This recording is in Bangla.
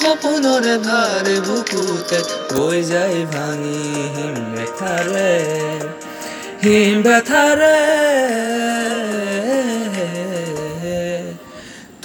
সপোনৰে ভাৰে বুকুতে বৈ যায় ভাঙি হিম বেথাৰে হিম বেথাৰে